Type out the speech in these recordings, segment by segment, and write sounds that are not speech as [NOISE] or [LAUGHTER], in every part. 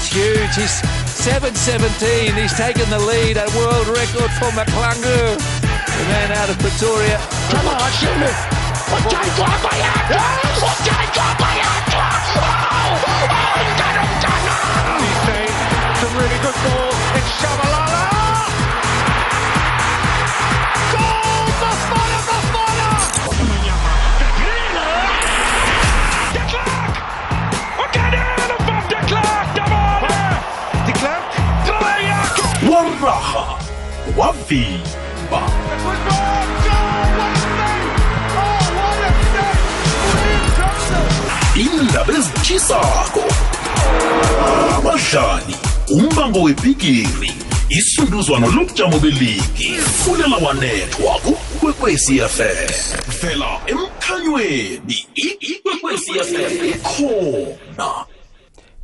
is huge. He's 7.17. He's taken the lead. A world record for McClungu. The man out of Pretoria. Come on, shoot it. Ujaitwa bayatwa! Ujaitwa bayatwa! Oh! Oh! Dano, Dano! He's saying it's a really good ball. It's Shabalala. William Johnson! indaba ezitshisako abadlali umbango webhigiri isunduzwano lobujamo beligi. Fulela wanethwa kukwekwecfm vela emkhanyweni. Ikwekwecfm khona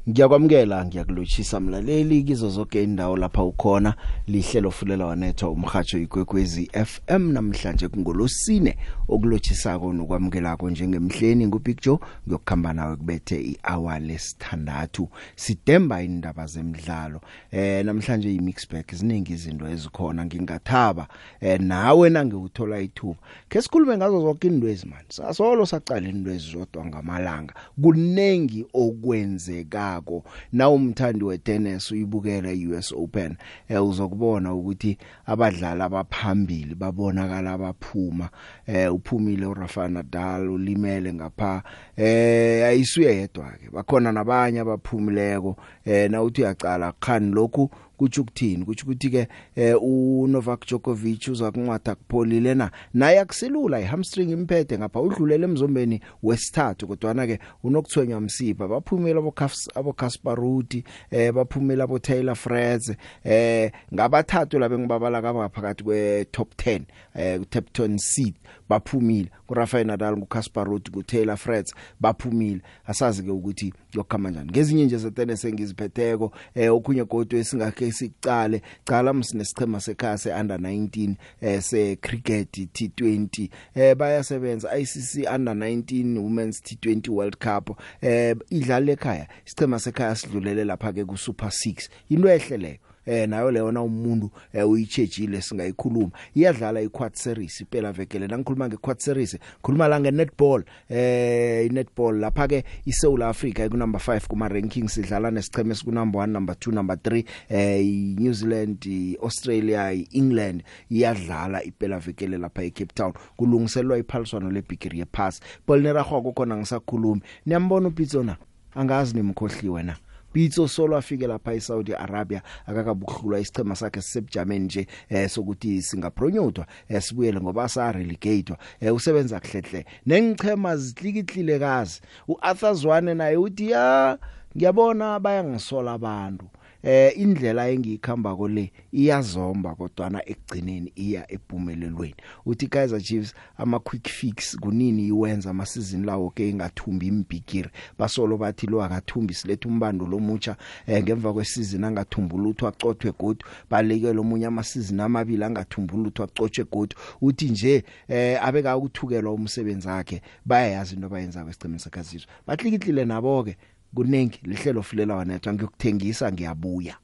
ngiyakwamukela ngiyakulotshisa mlaleli kizo zonke indawo lapha ukhona. Lihlelo fulela wanethwa umhajo igwegwezi FM namhlanje kungolosine okulothisako nokwamukelako njengemhleni. Ngubig Joe ngiyokukhamba nawe kubethe ihour lesithandathu. Sidemba indaba zemidlalo. Eh namhlanje imix bag ziningi izinto ezikhona ngingathaba. Eh nawe nangiwuthola ithuba ke sikhulume ngazo zonke indwezi man. Sasolo saqala indwezi zodwa ngamalanga. Kunengi okwenzeka yakho na umthandi wetennis uyibukela iUS Open. Eh uzokubona ukuthi abadlali abaphambili babonakala abaphuma eh uphumile uRafa Nadal ulimele ngapha. Eh ayisuye yedwa ke bakhona nabanye abaphumileko. Eh na uthi uyacala khani lokhu? Kuthi ukuthini? Kuthi ukuthi ke eh, uNovak Djokovic uza kunqwatha kupholile na? Naye akusilula ihamstring imphethe ngapha udlulele emzombeni wesithathu kodwa na ke unokuthwenywa msipha baphumela abo abo Kasparuti eh baphumela abo Taylor Fritz eh ngabathathu labe ngibabala kaba phakathi kwe top 10 eh top 10 seed baphumile. kuRafael Nadal nguKasparuti kuTaylor Fritz baphumile. Asazi ke ukuthi yokukhama kanjani ngezinye nje zetennis engiziphetheko eh okunye kodwa esingakhe sicale cala msinesichema sekhaya seUnder 19 eh se cricket T20 eh bayasebenza. ICC Under 19 Women's T20 World Cup. Eh idlala ekhaya. Isichema sekhaya sidlulele lapha ke ku Super 6 into ehle leyo. Eh nayo leyo na umuntu eh, uyichejile singayikhuluma. Iyadlala iquad series iphela vekele nangikhuluma ngequad series khuluma la ngenetball eh inetball. Lapha ke iSouth Africa iku number 5 kuma rankings idlala nesicheme siku number 1 number 2 number 3 eh New Zealand Australia England iyadlala iphela vekele lapha eCape Town. Kulungiselwa iphaliswano lebigiri yepass Paulnera khoko khona ngisakhulumi. Niyambona uPitso na? Angazi nimkhohliwe na? Pitso solo afike lapha eSaudi Arabia akakabuhlulwa isichema sakhe sisebujameni nje eh sokuthi singapronyuthwa esibuyele ngoba sa relegatewa eh usebenza kuhlehle nengichema zihlikihlile kazi. uArthur Zwane naye uthi ya ngiyabona bayangisola abantu. Eh indlela engiyikhamba kole iyazomba kodwana ekugcineni iya epumelelweni. Uthi Kaizer Chiefs ama quick fix kunini iwenza ama season lawo ke ingathumbi imbigiri basolo bathi lo akathumbi silethe umbando lomutsha eh, ngemva kwesizini angathumbulutho acothwe godu balekele omunye ama season amabili angathumbulutho acotshwe godu. Uthi nje eh abeka ukuthukelwa umsebenzi wakhe bayayazi into abayenza kwesicemeni sekazizwe bahlikihlile nabo ke kunengi lihlelo fulela wanethwa. Ngiyokuthengisa ngiyabuya.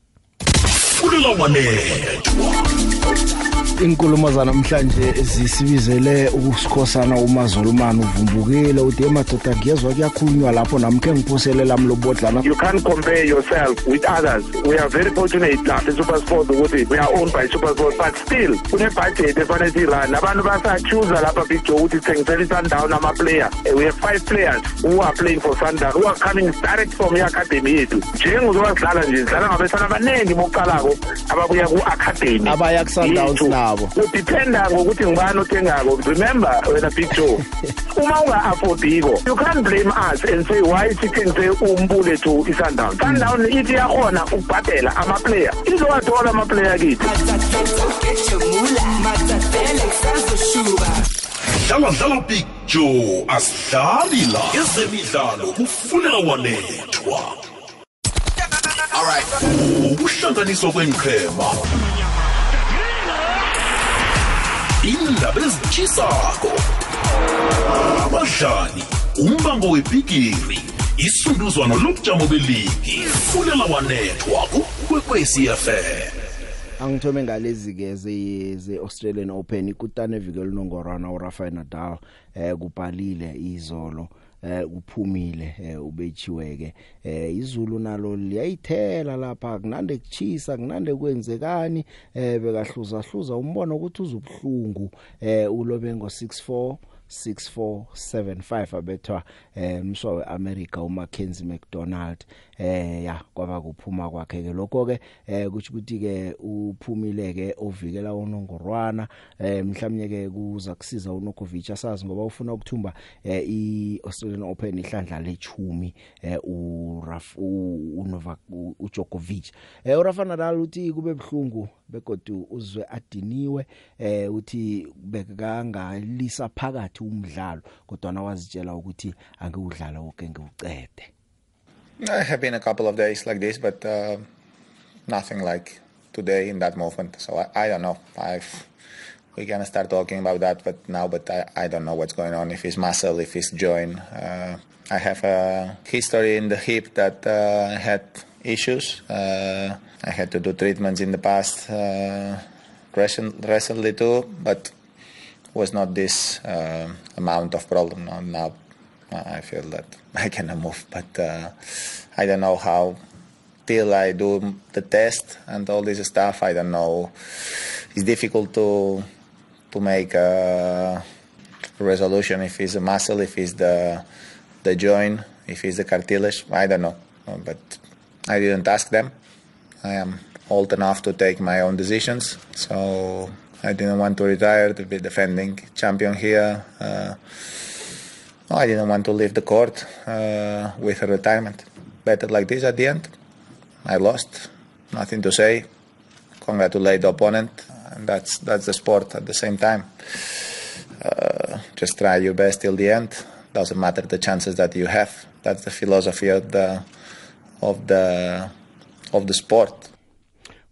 Fulela wanethwa inkulumo zanamhlanje zisibizele ukusikhosana umazolumani uvumbukile uthi emadoda ngiyezwa kuyakhulunywa lapho namkhe ngiphosele lami lobodlana you can't compare yourself with others. We are very fortunate lapha eSuperSport ukuthi we are owned by SuperSport but still kune budget efanele sirun abantu basachuza lapha big joe ukuthi thengisela isundown ama player Eh, we have five players who are playing for sundown who are coming direct from i-academy yethu. Njengozoba sidlala nje sidlala ngabesana abaningi bokuqalako. Ababuya ku-academy. Abaya ku-Sundowns nabo. kudependa ngokuthi ngubani othengako? Remember wena big joe uma unga-affordiko you can't blame us and say why sithengise umbule to isundown sundown ithi yakhona ukubhadela amaplayer. Izowathola amaplayer kithi? Dlala dlala big joe asidlali la. Ezemidlalo kufunela wanethwa ukuhlanganiswa kwenqhema indaba ezitshisako abadlali umbango webhigiri isunduzwano lobujamo beligi fulela wanethwa kukwekwezi fm angithome ngalezi ke ze ze Australian Open ikutane evike linongorana uRafael Nadal eh kubhalile izolo. Eh uphumile eh ubechiweke eh izulu nalo liyayithela lapha kunande kuchisa kunande kwenzekani. Eh bekahluza hluza umbono ukuthi uzubhlungu eh ulobe ngo 64 6475 abethwa eh umswa weAmerica uMackenzie McDonald eh ya kwaba kuphuma kwakhe ke. Lokho ke eh kuthi ukuthi ke uphumile ke ovikela unongorwana. Eh mhlawumnye ke kuza kusiza uNokovic asazi ngoba ufuna ukuthumba eh iAustralian Open ihlandla lechumi eh uRaf uNovak uJokovic. Eh uRafa Nadal uthi kube bhlungu begodu uzwe adiniwe eh uthi bekangalisa phakathi umdlalo kodwa nawazitshela ukuthi angiwudlala wonke ngiwucede I have been a couple of days like this but uh, nothing like today in that movement so I, I don't know I've we can start talking about that but now but I, I don't know what's going on if it's muscle if it's joint. Uh, I have a history in the hip that uh, had issues. Uh, I had to do treatments in the past uh, recent, recently too but was not this uh, amount of problem. Now I feel that I cannot move but uh, I don't know how till I do the test and all this stuff I don't know it's difficult to to make a resolution if it's a muscle, if it's the the joint, if it's the cartilage. I don't know, but I didn't ask them. I am old enough to take my own decisions, so I didn't want to retire to be defending champion here. Uh, I didn't want to leave the court uh, with a retirement. Better like this at the end. I lost, nothing to say. Congratulate the opponent and that's that's the sport at the same time. Uh, just try your best till the end. Doesn't matter the chances that you have. That's the philosophy of the of the of the sport.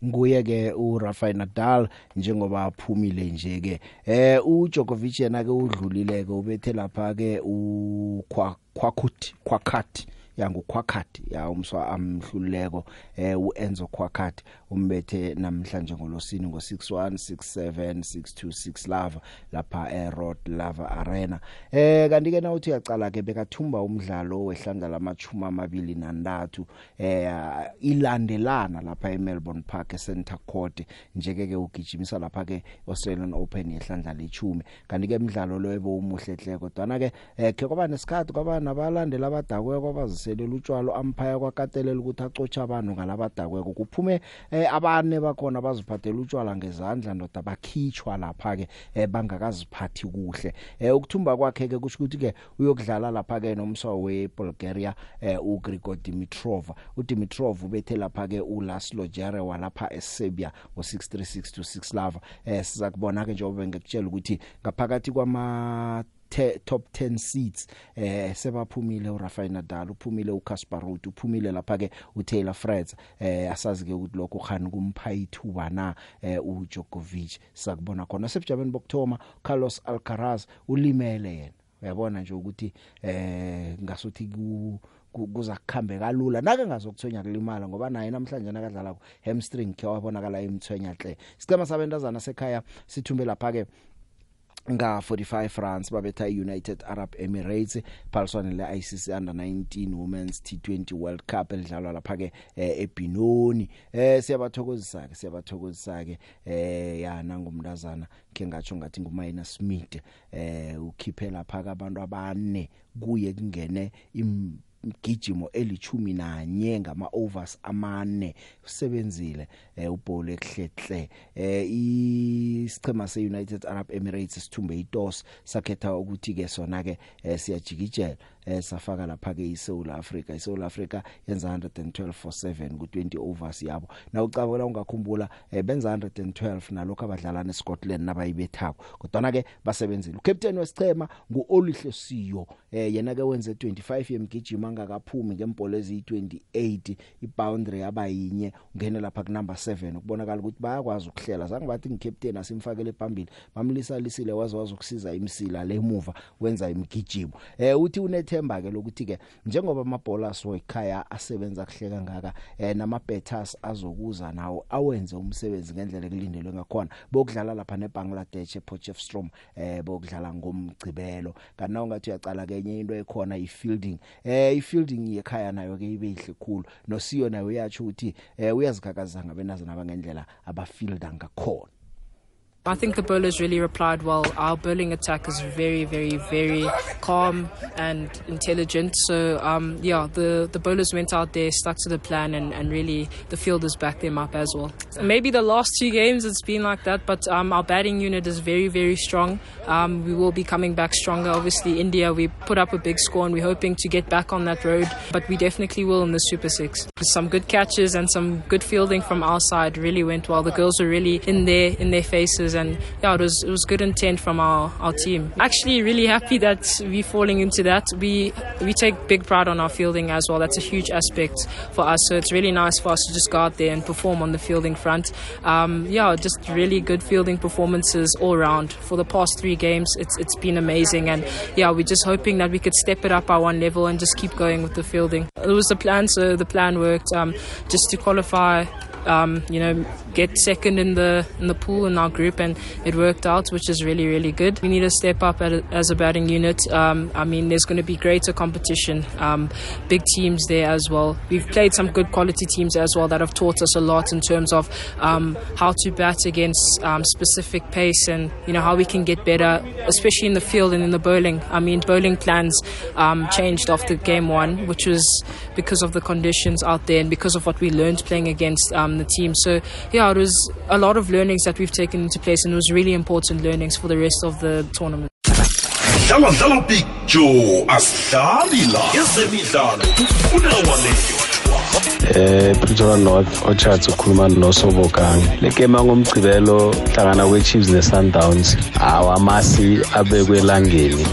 Nguye ke uRafael Nadal njengoba aphumile nje ke eh uJokovic yena ke udlulile ke ubethe lapha ke uKwakuthi Kwakati yangukhwakhati ya umswa amhluleko eh uEnzo Khwakhati umbethe namhlanje ngolosini ngo616762 lava lapha eRoad Lava Arena. Eh kanti ke na uthi uyacala ke bekathumba umdlalo wehlandla lamachuma amabili nantathu eh ilandelana lapha eMelbourne Park eCenter Court njeke ke ugijimisa lapha ke Australian Open yehlandla lechumi kanti ke imidlalo lo ebe umuhle hle kodwa na ke eh ke kwaba nesikhathi kwaba nabalandela abadakwe kwabaziselela utshwalo ampaya kwakatelela ukuthi acotsha abantu ngalabadakwe kuphume eh, abane bakhona baziphathela utshwala ngezandla ndoda bakhitshwa lapha ke eh, bangakaziphathi kuhle. Eh, ukuthumba kwakhe ke kusho ukuthi ke uyokudlala lapha ke nomswa weBulgaria eh, uGrigor Dimitrov. uDimitrov ubethe lapha ke uLaslo Jarewa lapha eSerbia ngo6362 lava eh siza kubona ke njengoba ngikutshela ukuthi ngaphakathi kwama te, top 10 seats eh sebaphumile uRafael Nadal uphumile uCasper Ruud uphumile lapha ke uTaylor Fritz eh asazi ke ukuthi lokho khani kumpha ithuba na eh uJokovic sakubona khona. Sebujabeni bokthoma Carlos Alcaraz ulimele yena. Uyabona nje ukuthi eh ngasuthi ku kuza kukhambe kalula nake ngazokuthonya kulimala ngoba naye namhlanje nakadlala ku hamstring ke wabonakala emthwenya hle sicema sabentazana sekhaya sithumbe lapha ke nga 45 France babetha iUnited Arab Emirates phaliswane le ICC under 19 Women's T20 World Cup elidlalwa lapha ke eh, eBinoni. Eh siyabathokozisa ke siyabathokozisa ke eh ya nangumntazana ke ngatsho ngathi ngumayina Smith eh ukhiphe lapha abantu abane kuye kungene im gijimo elithumi nanye ngama overs amane usebenzile eh ubhola ekhlekhle eh isichema seUnited Arab Emirates sithumbe itos sakhetha ukuthi ke sona ke eh, siyajikijela. Eh safaka lapha ke iSouth Africa. iSouth Africa yenza 112 for 7 ku 20 overs yabo. Na ucabula ungakhumbula eh, benza 112 nalokho abadlala neScotland nabayibethako. Kodwa ke basebenzile. Ucaptain wesichema nguOlihle Siyo eh yena ke wenze 25 yemgijima angakaphumi ngempolo eziyi28 iboundary abayinye ungene lapha ku number 7 ukubonakala ukuthi bayakwazi ukuhlela. Zange bathi ngicaptain asimfakele phambili. Bamlisa lisile wazi wazi ukusiza imsila lemuva wenza imgijimo. Eh uthi une sinethemba ke lokuthi ke njengoba amabholas wekhaya asebenza kuhle kangaka eh nama betters azokuza nawo awenze umsebenzi ngendlela ekulindelwe ngakhona. Bokudlala lapha neBangladesh ePotchefstroom eh bokudlala ngomgcibelo. Kana ungathi uyacala kenye into ekhona ifielding. Eh ifielding yekhaya nayo ke ibe ihle khulu. Nosiyo nayo uyatsho ukuthi eh uyazikakaza ngabenazana abangendlela abafielda ngakhona. I think the bowlers really replied well. Our bowling attack is very, very, very calm and intelligent. So, um, yeah, the, the bowlers went out there, stuck to the plan, and, and really the fielders backed them up as well. Maybe the last two games it's been like that, but um, our batting unit is very, very strong. Um, we will be coming back stronger. Obviously, India, we put up a big score and we're hoping to get back on that road, but we definitely will in the Super Six. Some good catches and some good fielding from our side really went well. The girls were really in there, in their faces and yeah, it was it was good intent from our, our team. Actually, really happy that we're falling into that. We we take big pride on our fielding as well. That's a huge aspect for us. So it's really nice for us to just go out there and perform on the fielding front. Um, yeah, just really good fielding performances all around for the past three games. It's it's been amazing, and yeah, we're just hoping that we could step it up by one level and just keep going with the fielding. It was the plan, so the plan worked. Um, just to qualify um, you know, get second in the in the pool in our group, and it worked out, which is really really good. We need to step up a, as a batting unit. Um, I mean, there's going to be greater competition, um, big teams there as well. We've played some good quality teams as well that have taught us a lot in terms of um, how to bat against um, specific pace and you know how we can get better, especially in the field and in the bowling. I mean, bowling plans um, changed after game one, which was because of the conditions out there and because of what we learned playing against. Um, the team. So yeah, it was a lot of learnings that we've taken into place, and it was really important learnings for the rest of the tournament. dlala dlala picture asidlali la ezemidlalo kufunela wanethwa eh Pretoria North Orchards ukhuluma noSobokang le game ngomgcibelo hlangana kweChiefs neSundowns awamasi abekwe elangeni.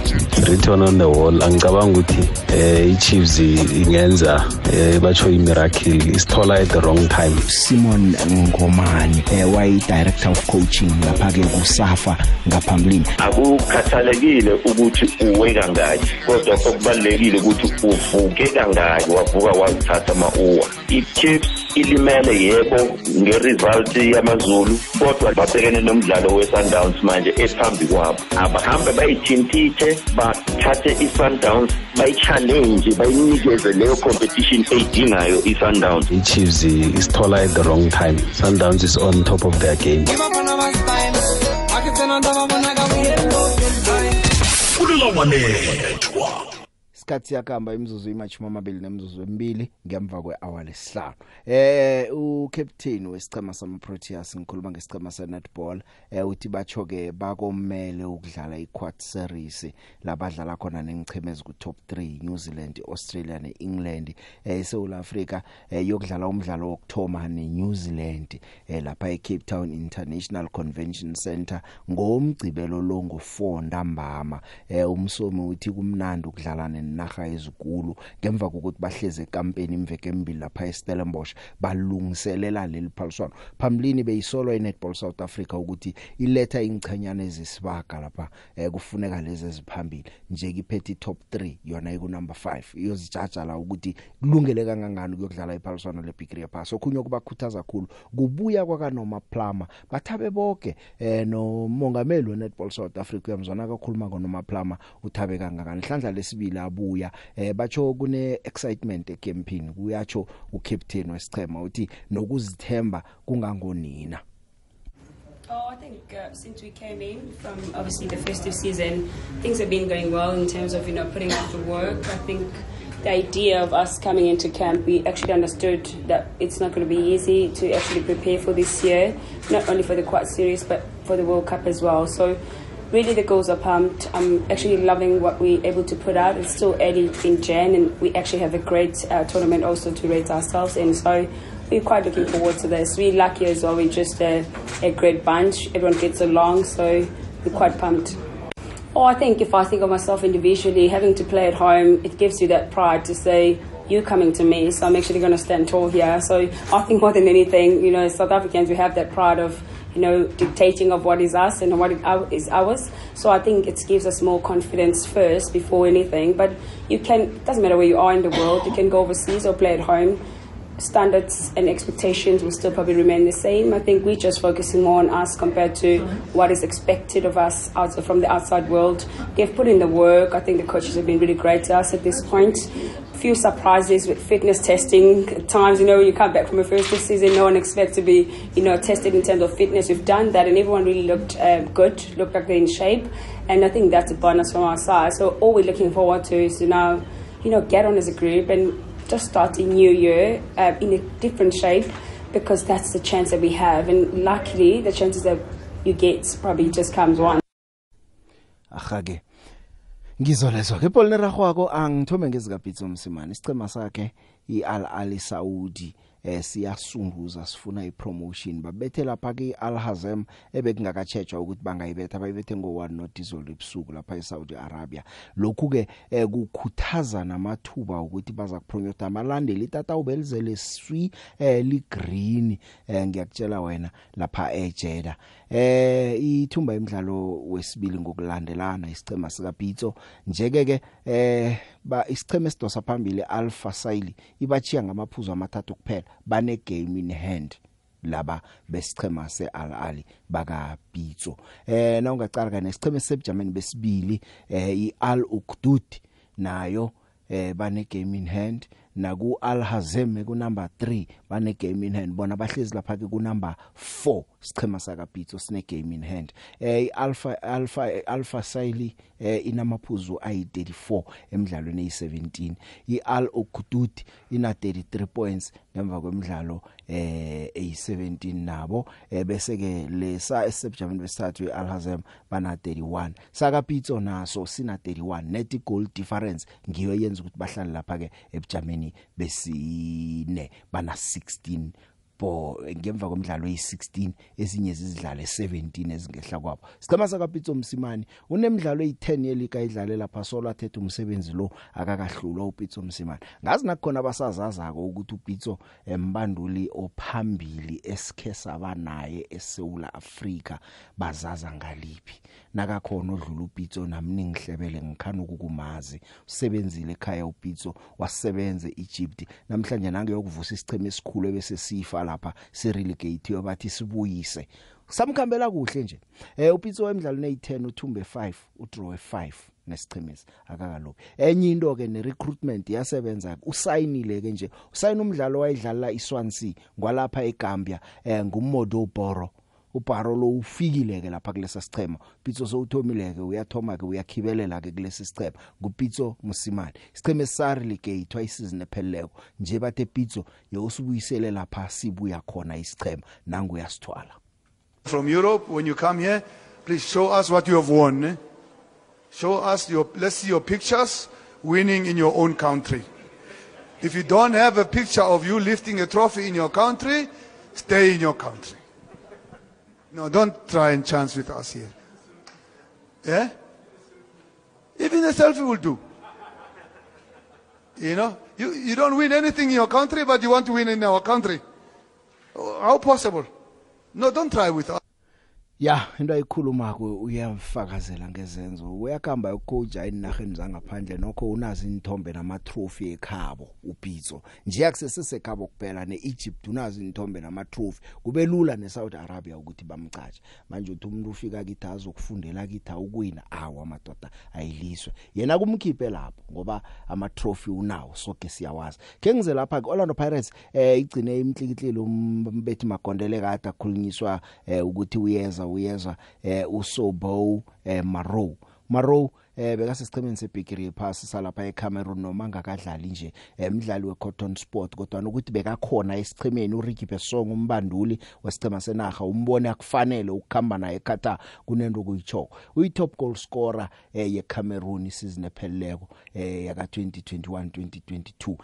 Written on the wall. Angicabanga ukuthi eh iChiefs ingenza eh batsho imiracle isithola at the wrong time. Simon Ngomani eh wayi director of coaching lapha ke kusafa ngaphambilini. Akukhathalekile ukuthi uwe kangaki kodwa okubalekile ukuthi uvuke kangaki wavuka wazithatha ama-uwa i-chiefs ilimele yebo nge-result yamazulu kodwa babhekene nomdlalo we-sundowns manje ephambi kwabo. Abahambe bayithinthithe bathathe i-sundowns bayi-challenge bayinikeze leyo competition eyidingayo i-sundowns. iChiefs isithola at the wrong time. Sundowns is on top of their game. Kufunela wanethwa isikhathi yakamba imizuzu imachuma amabili nemizuzu emibili ngemva kwehour lesihlanu. Eh ucaptain wesichema sama Proteas ngikhuluma ngesichema se netball eh uthi bacho ke bakomele ukudlala iquad series labadlala khona nengichemezi ku top 3 New Zealand Australia neEngland eh South Africa eh yokudlala umdlalo wokthoma neNew Zealand eh lapha eCape Town International Convention Center ngomgcibelo lo ngo4 ntambama eh umsomi uthi kumnandi ukudlala nenarha ezikulu ngemva kokuthi bahleze ekampeni imveke emibili lapha eStellenbosch balungiselela leli phaliswano. Phambilini beyisolo eNetball South Africa ukuthi iletha ingchanyana ezisibaga lapha eh, kufuneka lezi eziphambili. Nje kiphethe top 3 yona iku number 5 iyozijaja la ukuthi kulungele kangangani ukuyodlala iphaliswano leBig Ria Pass okhunye kubakhuthaza kakhulu kubuya kwakanoma Plama bathabe bonke eh nomongameli weNetball South Africa uyamzwana kakhuluma ngonoma Plama uthabe kangangani. Hlandla lesibili abuya eh batsho kune excitement ecampini kuyatsho ucaptain wesichema uthi nokuzithemba kungangonina Oh, I think uh, since we came in from obviously the festive season, things have been going well in terms of you know putting out the work. I think the idea of us coming into camp, we actually understood that it's not going to be easy to actually prepare for this year, not only for the quad series but for the World Cup as well. So. Really, the girls are pumped. I'm actually loving what we're able to put out. It's still early in Jan, and we actually have a great uh, tournament also to rate ourselves in. So we're quite looking forward to this. We're lucky as well. We're just a, a great bunch. Everyone gets along, so we're quite pumped. Oh, I think if I think of myself individually, having to play at home, it gives you that pride to say, you're coming to me, so I'm actually going to stand tall here. So I think more than anything, you know, South Africans, we have that pride of, you know, dictating of what is us and what is ours. So I think it gives us more confidence first before anything. But you can, it doesn't matter where you are in the world, you can go overseas or play at home. Standards and expectations will still probably remain the same. I think we're just focusing more on us compared to what is expected of us out, from the outside world. They've put in the work. I think the coaches have been really great to us at this point few surprises with fitness testing. At times, you know, you come back from a first season, no one expects to be, you know, tested in terms of fitness. We've done that, and everyone really looked um, good, looked like they're in shape, and I think that's a bonus from our side. So all we're looking forward to is to now, you know, get on as a group and just start a new year uh, in a different shape, because that's the chance that we have, and luckily, the chances that you get probably just comes one. Ahage Ngizolezwa ke Paul Neragwako angithome ngezika Pitso Msimani isicema sakhe iAl Ali Saudi. Eh siyasunduza sifuna ipromotion. Babethe lapha ke Al Hazem ebekungakatshejwa ukuthi bangayibetha bayibethe ngo1 nodizol ebusuku lapha eSaudi Arabia. Lokhu ke eh, kukhuthaza namathuba ukuthi baza kupromote amalandeli. Itata ubelizele swi eh li green eh ngiyakutshela wena lapha eJeda. eh ithumba imidlalo wesibili ngokulandelana isicema sika Pitso njeke ke eh ba isicheme sidosa phambili Alpha Saili ibachiya ngamaphuzu amathathu kuphela bane game in hand laba besichema seAl Ali baka Pitso eh na ungacala ka nesicheme sebujameni besibili eh iAl Ukdud nayo eh bane game in hand naku Al Hazem ku number 3 bane game in hand. Bona bahlezi lapha ke ku number 4 sichema saka Pitso sine game in hand. Eh Alpha Alpha Alpha Saili eh inamaphuzu ayi34 emidlalweni eyi17 iAl Okudud ina 33 points. Ngemva kwemidlalo eh eyi17 nabo eh bese ke lesa esebujameni besithathu iAl Hazem bana 31 saka Pitso naso sina 31 net goal difference ngiyo yenza ukuthi bahlale lapha ke ebujameni besine bana 16 bo ngemva kwemidlalo eyi16 ezinye zizidlala e17 ezingehla kwabo. Sicema sakapitso msimani unemidlalo eyi10 yelika idlale lapha solo athethe umsebenzi lo akakahlulwa upitso msimani ngazi nakukhona abasazazako ukuthi upitso embanduli ophambili esikhe saba naye eSouth Africa bazaza ngaliphi? Nakakhona odlula upitso nami ningihlebele ngikhana ukukumazi. Usebenzile ekhaya upitso wasebenza eEgypt. Namhlanje nange yokuvusa isicheme esikhulu bese sifa lapha sirelegate yobathi sibuyise. Samkhambela kuhle nje. Eh upitso emidlalweni eyi10 uthumbe 5 udraw 5 nesichemezi akakalobi enye into ke ne recruitment yasebenza usayinile ke nje. Usayina umdlalo wayidlala iSwansea ngwalapha eGambia eh ngumodo Ubharo lo ufikile ke lapha kulesa sichema Pitso sowuthomile ke uyathoma ke uyakhibelela ke kulesi sichema ngupitso Musimani sicheme sarelegate twice nepheleleko nje bathe Pitso yosubuyisele lapha sibuya khona isichema nangu uyasithwala. From Europe when you come here please show us what you have won eh? show us your let's see your pictures winning in your own country. If you don't have a picture of you lifting a trophy in your country stay in your country. No, don't try and chance with us here. Yeah? Even a selfie will do. You know, you, you don't win anything in your country, but you want to win in our country. How possible? No, don't try with us. Ya into ayikhuluma ku uyafakazela ngezenzo. Uyakhamba ucoacha enaheni zangaphandle nokho unazi inthombe nama trophy ekhabo upitso nje yakusesekhabo kuphela neEgypt unazi inthombe nama trophy kube lula neSaudi Arabia ukuthi bamcatshe manje uthi umuntu ufika kithi azokufundela kithi ukuwina awu amadoda ayiliswe. Yena kumkhiphe lapho ngoba ama trophy unawo sonke siyawazi. Ke ngize lapha ke Orlando Pirates eh igcine imhlikihlilo umbethi magondele kade akhulunyiswa eh, ukuthi uyeza uyezwa eh uSobo eh Maro Maro eh bekasesichemeni sebhigiri pass salapha eCameroon noma ngakadlali nje emidlali weCotton Sport. Kodwa ukuthi bekakhona esichemeni uRicky Besong umbanduli wesicema senaga umbone akufanele ukukhamba naye eQatar kunento kuyicho uyitop goal scorer eh yeCameroon isizini epheleleko eh yaka 2021 2022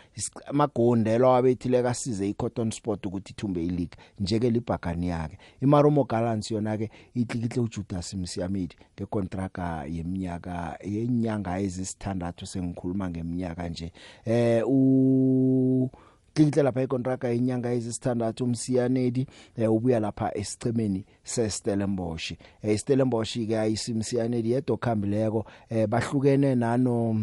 amagondelo abethile kasize iCotton Sport ukuthi ithumbe ileague njeke libhagani yake. iMaromo Gallants yona ke itlikihle uJudas Msiamedi ngekontraka yeminyaka yenyanga ezisithandathu sengikhuluma ngeminyaka nje. Eh u hlikihle lapha ikontraga yenyanga ezisithandathu umsiyanedi eh, ubuya lapha esicemeni seStellenbosch. Eh, iStellenbosch ke ayisimsiyanedi yedwa khambileko eh, bahlukene nano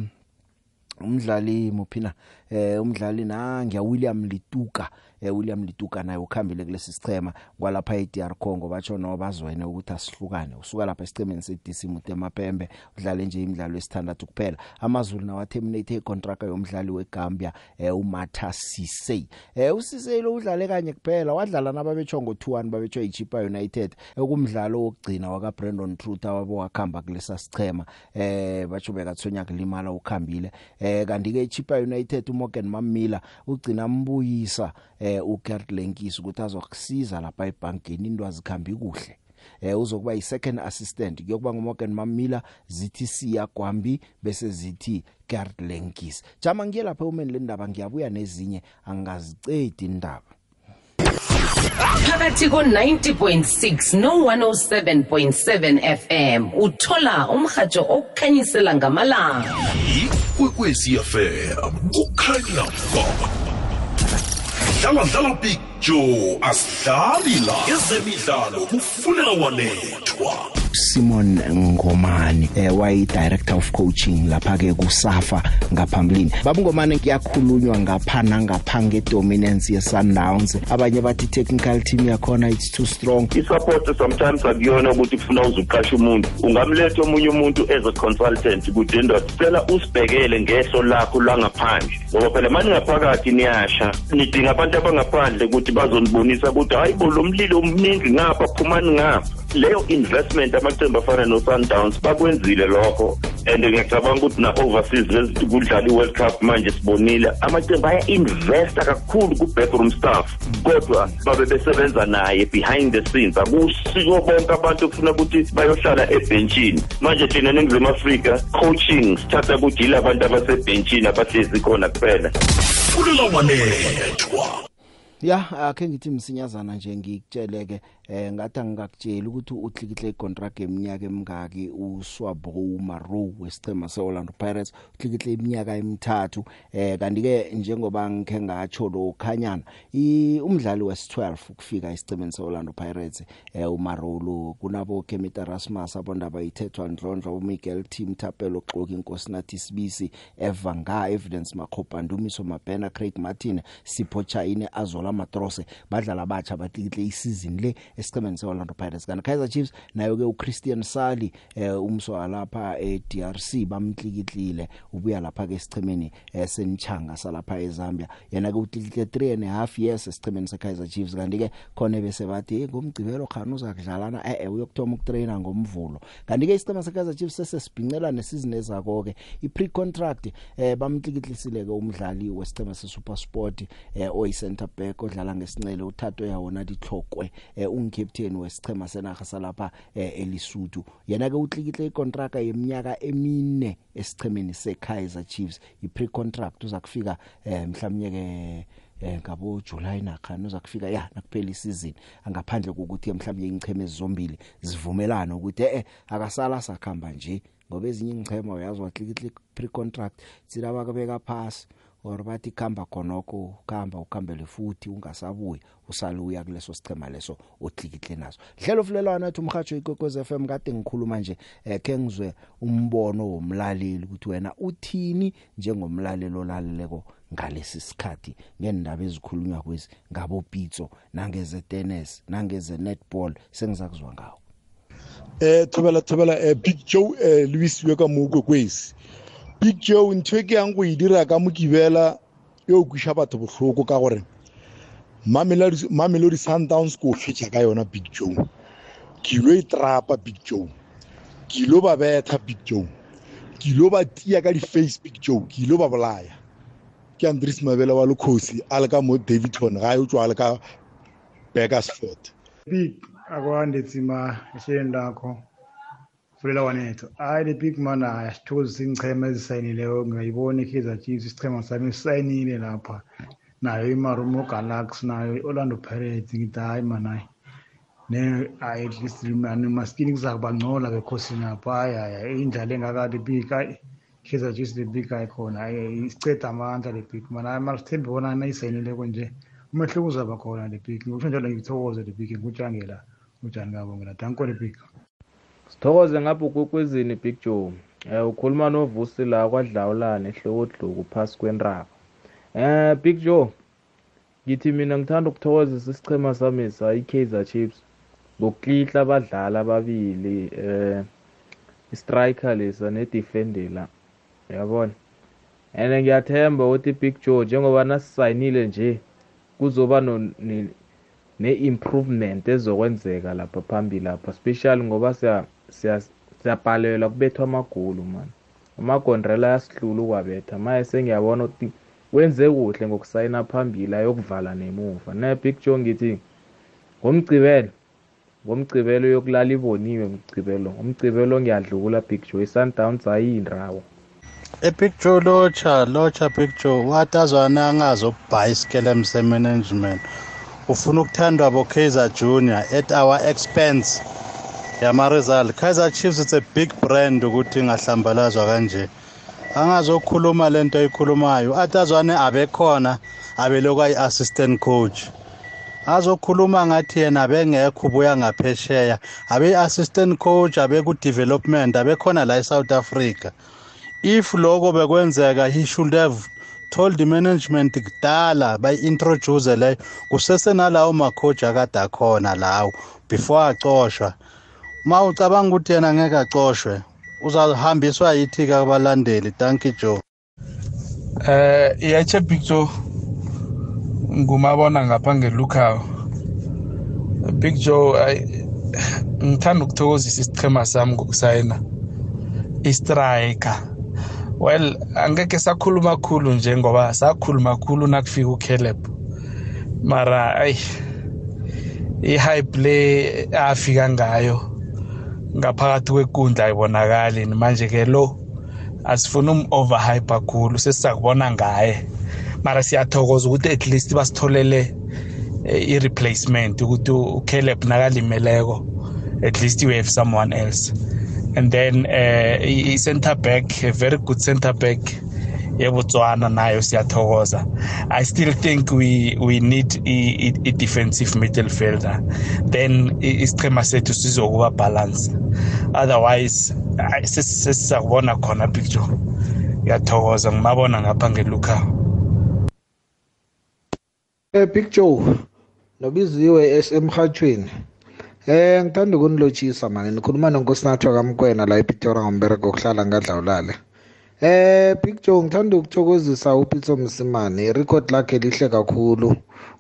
umdlali muphina eh umdlali na ngiya William Lituka. Eh William Lituka naye ukhambile kulesi sichema kwalapha eDR Congo. Batsho no bazwene ukuthi asihlukane. Usuka lapha esichemeni seDC Mutemapembe udlale nje imidlalo esithandathu kuphela. Amazulu nawa terminate icontract yomdlali weGambia eh uMatha Sisey. Eh uSisey lo udlale kanye kuphela. Wadlala nababetshwa ngo2-1 babetshwa iChipa United. Ekumdlalo wokugcina waka Brandon Truth wabo wakhamba kulesa sichema eh batsho bekathonya kulimala ukhambile. Eh kanti ke iChipa United uMorgan Mamila ugcina mbuyisa eh uGert Lenkisi ukuthi azokusiza lapha ebankeni into azikhambi kuhle. Eh uzokuba yi second assistant. Kuyokuba nguMorgan Mamila zithi siya Gwambi bese zithi Gert Lenkisi jama ngiye lapha umeni lendaba ngiyabuya nezinye. Angazicedi indaba. Phakathi ko-90.6 no-107.7 fm uthola umrhatsho okukhanyisela ngamalanga. Ikwekwezi fm kukhanya ba dlala dlala picture asidlali la. Ezemidlalo kufunela wanethwa. Simon Ngomane eh wayi director of coaching lapha ke kusafa ngaphambilini. Babungomane kuyakhulunywa ngapha nangapha ngedominance ye Sundowns abanye bathi technical team yakhona it's too strong. I-support sometimes akuyona ukuthi kufuna uzuqasha umuntu. Ungamletha omunye umuntu as a consultant kude ndoda cela usibhekele ngehlo lakho langaphandle. Ngoba phela manje ngaphakathi niyasha nidinga abantu abangaphandle ukuthi bazonibonisa ukuthi hayi bo lo mlilo omningi ngapha phumani ngapha. Leyo investment amaqembu afana no-sundowns bakwenzile lokho. And ngiyacabanga ukuthi na-overseas lezi kudlala i-world cup manje sibonile amaqembu aya-investa kakhulu ku-backroom staff. Kodwa babe besebenza naye behind the scenes. Akusiko bonke abantu okufuna ukuthi bayohlala ebhentshini. Manje thina ningizimu afrika coaching sithatha ukuthi yila abantu abasebhentshini abahlezi khona kuphela. Funela wanethwa ya akhe ngithi msinyazana nje ngikutsheleke eh ngathi angikakutshela ukuthi uhlikihle icontract eminyaka emingaki uSwabo Maro wesicema seOrlando Pirates. Uhlikihle iminyaka emithathu. Eh kanti ke njengoba ngikhe ngatsho lo khanyana umdlali wes12 ukufika isicemeni seOrlando Pirates eh uMaro lo kunabo Kemita Rasmus abondaba ithethwa ndlondlo uMiguel Team Thapelo Xoki inkosi nathi sibisi Evanga Evidence Makhopa Ndumiso Mabena Craig Martin Sipho Chaine azola matrose badlala batsha batlikihle isizini le esicemeni seOrlando Pirates. Kana Kaizer Chiefs nayo ke uChristian Sali eh umswa lapha eDRC bamtlikihlile ubuya lapha ke esicemeni esenchanga salapha eZambia. Yena ke utlikihle 3 and a half years esicemeni seKaizer Chiefs. Kanti ke khona bese bathi ngomgcibelo khana uzakudlalana? Eh eh uyokuthoma ukutraina ngomvulo. Kanti ke isicema seKaizer Chiefs sesesibhincela nesizini ezako ke iPre contract eh bamtlikihlisile ke umdlali wesicema seSuper Sport eh oyi center back odlala ngesincele uthatho yawona dihlokwe eh ungicaptain wesichema senaga salapha eh, elisuthu yena ke utlikihle icontract yeminyaka emine esichemeni seKaizer Chiefs. iPre contract uza kufika eh, mhlawumnye ke eh ngabo July nakhana uza kufika ya nakuphela isizini angaphandle kokuthi mhlawumbe ingcheme ezizombili zivumelana ukuthi eh akasala sakhamba nje. Ngoba ezinye ingchema uyazi watlikihle pre contract silaba kabeka phasi. Or bathi khamba khonoko khamba ukhambele futhi ungasabuyi usaluya kuleso sichema leso otlikihle naso. Hlelo fulelwana athi umhajo ikokwez FM kade ngikhuluma nje eh ke ngizwe umbono womlaleli ukuthi wena uthini njengomlaleli olaleleko ngalesi sikhathi ngendaba ezikhulunywa kwezi ngabo Pitso nangeze tennis nangeze netball sengizakuzwa ngawo. Eh thobela thobela eh Big Joe eh Louis Weka moko kwesi Big Joe ntwe ke yang go e dira ka mokibela yo go sha batho bohloko ka gore Mamelodi Mamelodi Sundowns go fetša ka yona Big Joe ke lo e trapa Big Joe ke lo ba betha Big Joe ke lo ba tia ka di face Big Joe ke lo ba bolaya. Ke Andries Mabela wa lokhosi a le ka mo Davidton ga yo tswa le ka Bakersford big akwandetsima ehlelweni lakho fulela wanetho hayi le big man hayi asithokozisa ingchema ezisayinileyo ngayibona i-kaizer chiefs isichema sami sisayinile lapha. Nayo imarumo galaxy nayo i-orlando pirates ngithi hayi man hayi. Ne hayi at least mani maskini kuzakuba ngcola bekhosini apha. Hayi hayi indlala engakade big hayi Kaizer Chiefs le big guy khona hayi isiceda amandla le big man hayi masithembe bona nayisayinile konje umehluko uzaba khona le big. Ngokusho njalo ngithokoze le big ngutshangela unjani kabongela danko le big. Sithokoze ngapha ukwekwezini big joe. Um ukhuluma novusi la kwadlawulane ehlokodluku phasi kwentraba um big joe ngithi mina ngithanda ukuthokozisa isichema sami sa i-kaizer chiefs. Ngokuklihla abadlali ababili um istriker lesa nedefendela uyabona? And ngiyathemba ukuthi big joe njengoba nasisayinile nje kuzoba ne-improvement ezokwenzeka lapha phambili lapha especially ngoba siyabhalelwa kubethwa amagolu mani amagondrela ayasihlula ukwabetha maye sengiyabona ukuthi wenze kuhle ngokusayina phambili ayokuvala nemuva. Ne-big joe ngithi ngomgcibelo ngomgcibelo yokulala iboniwe mgcibelo ngomgcibelo ngiyadlula big joe. I-sundowns ayiyindawo. eBig Joe locha locha Big Joe. Watazwana angazobhaya iskelem semanagement ufuna ukuthandwa bo Kaizer Junior at our expense. Yama-result Kaizer Chiefs it's a big brand ukuthi ingahlambalazwa kanje. Angazokhuluma lento ayikhulumayo. Atazwane abekhona abelokhu ayi-assistant coach. Azokhuluma ngathi yena bengekho ubuya ngaphesheya. Abe-assistant coach abeku-development abekhona la e-south africa. If lokho bekwenzeka he should have told the management kudala bayi-introduce leyo kusesenalawo makhoji akade akhona lawo before acoshwa. Ma ucabanga ukuthi yena ngeke acoshwe. Uzahambiswa yithi-ke abalandeli you joe. Eh yache picture ngumabona ngapha ngelukayo big joe ngithanda ukuthokozisa isichema sami ngokusayina. Istriker. Well angeke sakhuluma khulu nje ngoba sakhuluma khulu nakufika uCaleb mara ay i-high play afika ngayo. Ngaphakathi kwekundla ayibonakali manje ke lo asifuna um-overhype kakhulu sesizakubona ngaye mara siyathokoza ukuthi at least basitholele i-replacement ukuthi uCaleb nakalimeleko at least we have someone else and then uh, i-center back a very good center back yeBotswana nayo siyathokoza. I still think we we need i defensive midfielder then isichema sethu sizokuba balance. Otherwise sesizakubona khona picture. Ngiyathokoza ngimabona ngapha ngeluka. Eh big joe nobiziwe esemhathweni Eh ngithanda ukunilotshisa mani nikhuluma nonkosinathwa kamkwena la ePitora ngombereko okuhlala ngadlawulale. Eh Big Joe ngithanda ukuthokozisa uPitso Msimane irecord lakhe lihle kakhulu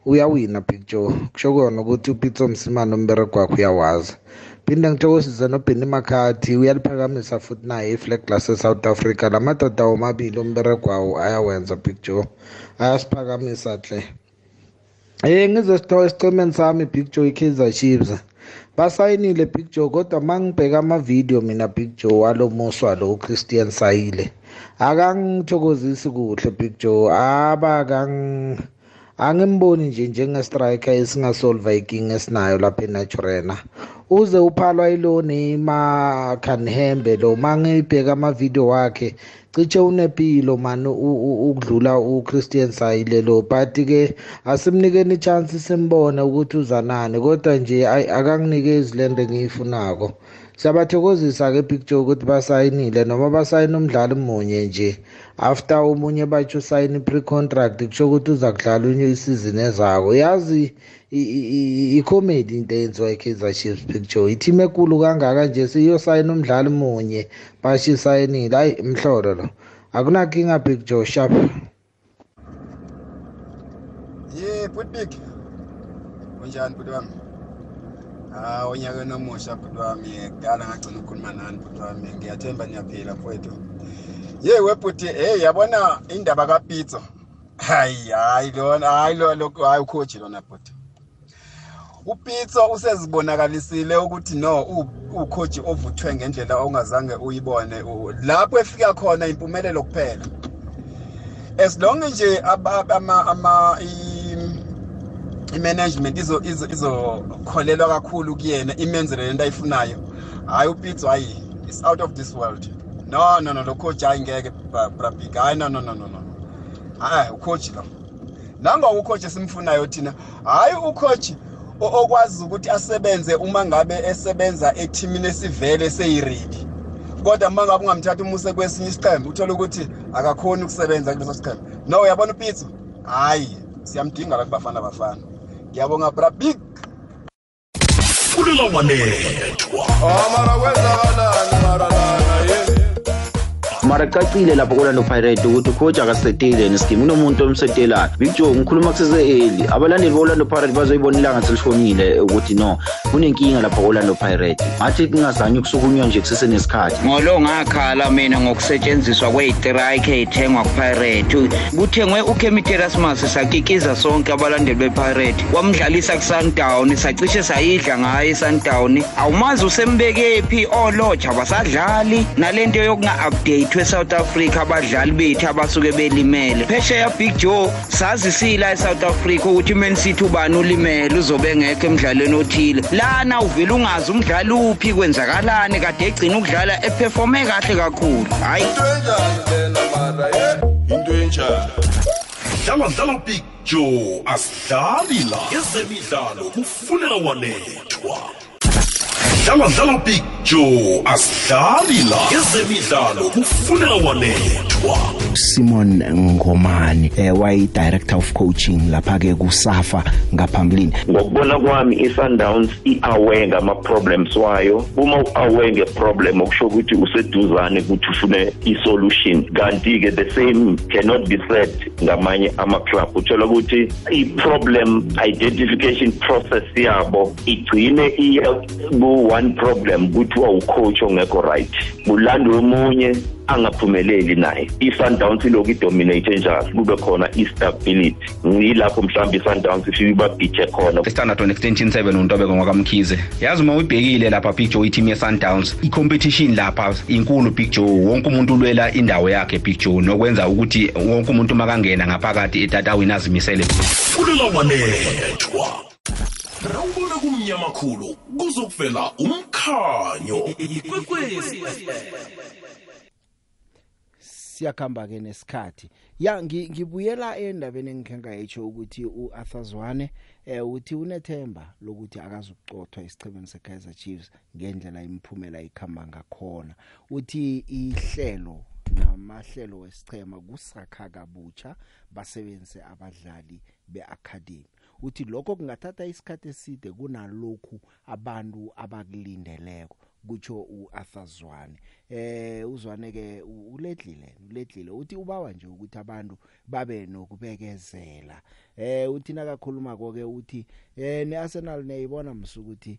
uyawina Big Joe kusho kona ukuthi uPitso Msimane umbereko wakhe uyawazi. Phinde ngithokozise noBenny McCarthy uyaliphakamisa futhi naye iflag glass eSouth Africa lamadoda omabili umbereko wawo ayawenza Big Joe ayasiphakamisa hle. Eh ngizosithola esicemeni sami Big Joe iKaizer Chiefs. Basayinile Big Joe kodwa mangibheka ama-video mina Big Joe walomuswa lo Christian Sayile. Akangithokozisi kuhle Big Joe aba kang angimboni nje njenge-striker esingasolva inkinga esinayo lapha eNaturena. Uze uphalwa ilo Neymar Kanhembe lo mangibheka ama-video wakhe cishe unepilo mani ukudlula uChristian Sayile lo. But ke asimnikeni chance simbone ukuthi uzanani kodwa nje akanginikezi lento engiyifunako. Siyabathokozisa ke Big Joe ukuthi basayinile noma basayina umdlali munye nje. After omunye bathi usayina i-pre-contract kusho ukuthi uza kudlala unye isizini ezako. Yazi i-comedy into eyenziwa i-Kaizer Chiefs Big Joe i-team ekulu kangaka nje siyosayina umdlali munye basho isayinile. Hayi mhlolo lo. Akunakinga Big Joe sharp ye butbig. Unjani bhuti wami hawu onyakeni omusha bhuti wami kudala ngagcina ukukhuluma nani bhuti wami? Ngiyathemba niyaphila mfowethu. Ye webhuti hey yabona indaba kapitso? Hayi hayi lona hayi lo hayi ukhoji lona bhuti. Upitso usezibonakalisile ukuthi no ukhoji ovuthwe ngendlela ongazange uyibone. Lapho efika khona impumelelo kuphela. As long nje ama ama i-management izokholelwa kakhulu kuyena imenzele lento ayifunayo. Hayi upitso hayi it's out of this world. No no no lo coach hayi ngeke bra- bra big hayi no no no no no hayi ucoach lo. Nanga ucoach esimfunayo thina hayi ucoach o- okwazi ukuthi asebenze uma ngabe esebenza ethimini esivele seyiridi kodwa uma ngabe ungamthatha umuse kwesinye isiqembu uthole ukuthi akakhoni ukusebenza kuleso siqembu no uyabona upitso? Hayi siyamdinga la kubafana bafana. Ngiyabonga bra big. Fulela wanethwa mara kwenzakalani mara lana ye mara cacile lapho kolando pirate ukuthi coach akasetile nesikimu kunomuntu omsetelayo big joe ngikhuluma kusese-eli abalandeli be-orlando pirate bazoyibona ilanga selishonile ukuthi no kunenkinga lapho ko-orlando pirate ngathi kungazange ukusukunywa nje kusesenesikhathi ngolo ngakhala mina ngokusetshenziswa kweyitrike eyithengwa kupirate kuthengwe ukhemiterasmas sakikiza sonke abalandeli bepirate wamdlalisa kusundown sacishe sayidla ngayo isundown awumazi usembekephi olotsha basadlali nale nto yokunga-updatwe e-south africa abadlali bethu abasuke belimele. Phesheya big joe sazisila e-south africa ukuthi uman city ubani ulimele uzobe ngekho emdlalweni othile. Lana uvele ungazi umdlali uphi kwenzakalani? Kade egcina ukudlala eperforme kahle kakhulu. Hhayi into enjani dlala dlala big joe asidlali la. Ezemidlalo kufunela wanethwa dlala dlala big joe asidlali la ezemidlalo kufunela wanethwa. Simon Ngomani eh wayi director of coaching lapha ke kusafa ngaphambilini. Ngokubona kwami i-sundowns i-aware ngama-problems wayo. Uma u-aware nge-problem okusho ukuthi useduzane ukuthi ufune i-solution kanti-ke the same cannot be said ngamanye ama-club. Uthola ukuthi i-problem identification process yabo igcine iya ku-one problem kuthiwa ucoach ongekho right. Kulandwe omunye angaphumeleli naye. I-sundowns ilokhu idominate njalo kube khona i-stability. Yilapho mhlawumbe i-sundowns ifike ibabhithe khona. Standard on extension 7 untobeko ngwakamkhize yazi uma uyibhekile lapha big joe iteam ye-sundowns i-competition lapha inkulu big joe. Wonke umuntu ulwela indawo yakhe big joe nokwenza ukuthi wonke umuntu makangena ngaphakathi etatawini azimisele. Fulela wanethwa rawubona kumnyama khulu kuzokuvela umkhanyo. Ikwekwezi. Siyakhamba ke nesikhathi. Ya ngi- ngibuyela endabeni engikhenga yitsho ukuthi uArthur Zwane eh uthi unethemba lokuthi akazukucothwa isichebeni seKaizer Chiefs ngendlela imphumela ikhamba ngakhona. Uthi ihlelo namahlelo wesichema kusakha kabutsha basebenzise abadlali beacademy. Uthi lokho kungathatha isikhathi eside kunalokhu abantu abakulindeleko kutsho uArthur Zwane eh uzwane ke uledlile uledlile. Uthi ubawa nje ukuthi abantu babe nokubekezela. Eh uthi nakakhuluma konke uthi eh neArsenal neyibona msukuthi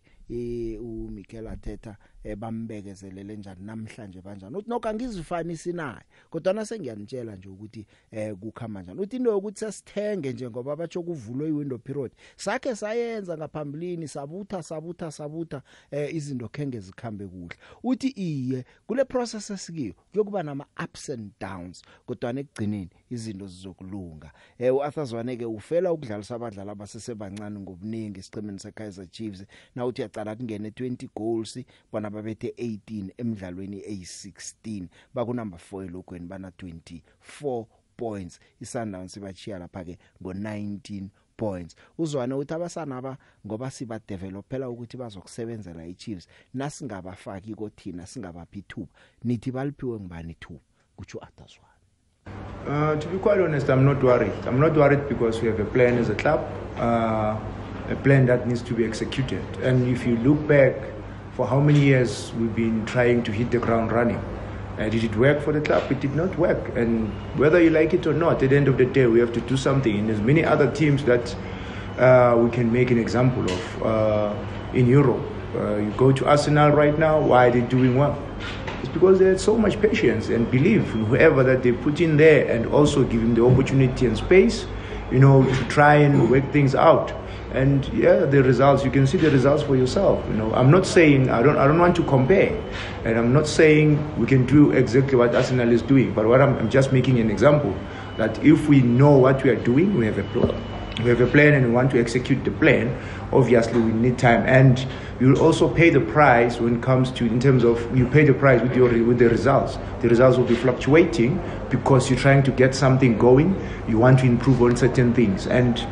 uMikel Arteta eh, bambekezelele njani namhlanje kanjani uthi nokho angizifanisi naye. Kodwa na sengiyanitshela nje ukuthi eh kukhamba njani. Uthi into yokuthi sesithenge nje ngoba batsho kuvulwe iwindow period sakhe sayenza ngaphambilini sabutha sabutha sabutha eh izinto khenge zikhambe kuhle. Uthi iye kule process esikiyo kuyokuba nama ups and downs kodwa nekugcineni izinto zizokulunga. Eh uArthur Zwane ke ufela ukudlalisa abadlali abasesebancane ngobuningi isicemeni seKaizer Chiefs. Na uthi yaqala kungene 20 goals bona babethe 18 emidlalweni eyi16 baku number 4 elogweni bana 24 points. iSundowns bachiya lapha ke ngo19 points uzwane uthi abasana aba ngoba siba developela ukuthi bazokusebenzela iChiefs nasingabafaki kothina singabaphi ithuba nithi baliphiwe ngibani ithuba kutsho Atazwa Uh, to be quite honest, I'm not worried. I'm not worried because we have a plan as a club, uh, a plan that needs to be executed. And if you look back for how many years we've been trying to hit the ground running, uh, did it work for the club? It did not work. And whether you like it or not, at the end of the day, we have to do something. And there's many other teams that uh, we can make an example of uh, in Europe. Uh, you go to Arsenal right now, why are they doing well? It's because they had so much patience and belief in whoever that they put in there and also give him the opportunity and space, you know, to try and work things out. And yeah, the results, you can see the results for yourself. You know, I'm not saying, I don't, I don't want to compare. And I'm not saying we can do exactly what Arsenal is doing. But what I'm, I'm just making an example that if we know what we are doing, we have a plan. we have a plan and we want to execute the plan, obviously we need time. And you'll also pay the price when it comes to, in terms of, you pay the price with, your, with the results. The results will be fluctuating because you're trying to get something going. You want to improve on certain things. And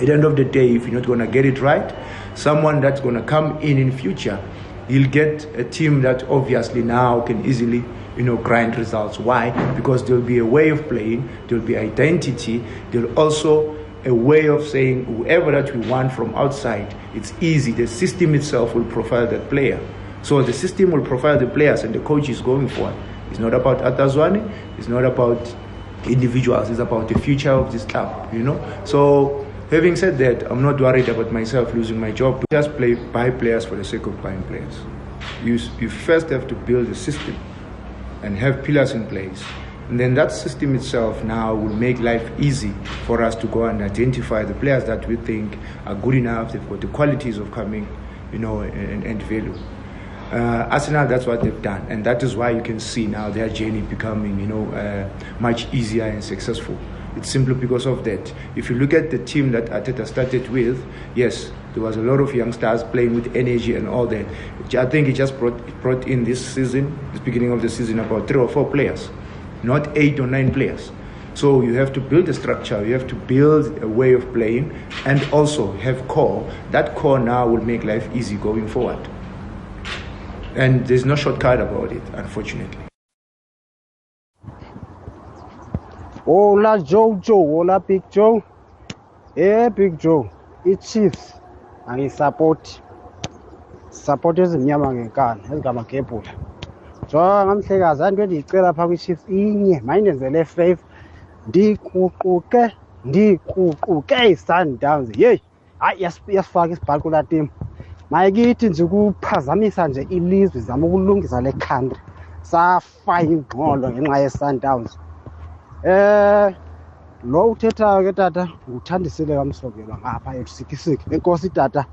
at the end of the day, if you're not going to get it right, someone that's going to come in in future, you'll get a team that obviously now can easily you know, grind results. Why? Because there'll be a way of playing, there'll be identity, there'll also a way of saying whoever that we want from outside, it's easy. The system itself will profile that player. So the system will profile the players and the coach is going for it. It's not about Atazwani, it's not about individuals, it's about the future of this club, you know. So having said that, I'm not worried about myself losing my job. Just play buy players for the sake of buying players. You, you first have to build a system and have pillars in place. And then that system itself now will make life easy for us to go and identify the players that we think are good enough, they've got the qualities of coming, you know, and, and value. Uh, Arsenal, that's what they've done, and that is why you can see now their journey becoming, you know, uh, much easier and successful. It's simply because of that. If you look at the team that Ateta started with, yes, there was a lot of young stars playing with energy and all that. I think he just brought brought in this season, this beginning of the season, about three or four players, not eight or nine players. So you have to build a structure, you have to build a way of playing, and also have core. That core now will make life easy going forward. And there's no shortcut about it, unfortunately. Hola Jojo, hola Big Joe. Eh Big Joe, i-Chiefs angisupport support ezimnyama ngenkani ezingamagebhula. Jonga mhlekazi anto endiyicela phaa kwi-chiefs inye mayindenzele favor ndikuquke ndikuquke i-sundowns. Yeyi hayi iyasifaka isibhali kulaa timu. Mayikithi nje ukuphazamisa nje ilizwe zama ukulungisa le country. Safa ingqolo ngenxa ye-sundowns. Um lo uthethayo ke tata nguthandisile kamsokelwa ngapha etusikisiki enkosi tata.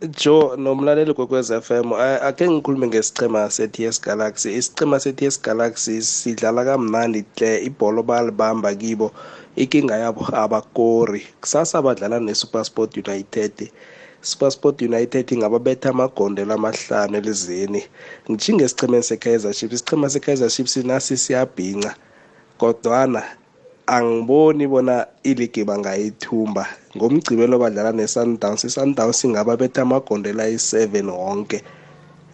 Joe nomlaleli kwekwez FM ake ngikhulume ngesichema se-TS Galaxy. Isichema se-TS Galaxy sidlala kamnandi hle ibhola bayalibamba kibo inkinga yabo abakori. Kusasa badlala ne-Supersport United. Supersport United ingababetha amagondelo amahlanu elizweni ngijinge esichemeni se-Kaizer Chiefs. Isichema se-Kaizer Chiefs nasi siyabhinca. Kodwana angiboni bona iligi bangayithumba ngomgcibelo badlala ne-sundowns i-sundowns ingaba betha amagondela ayi-seven wonke.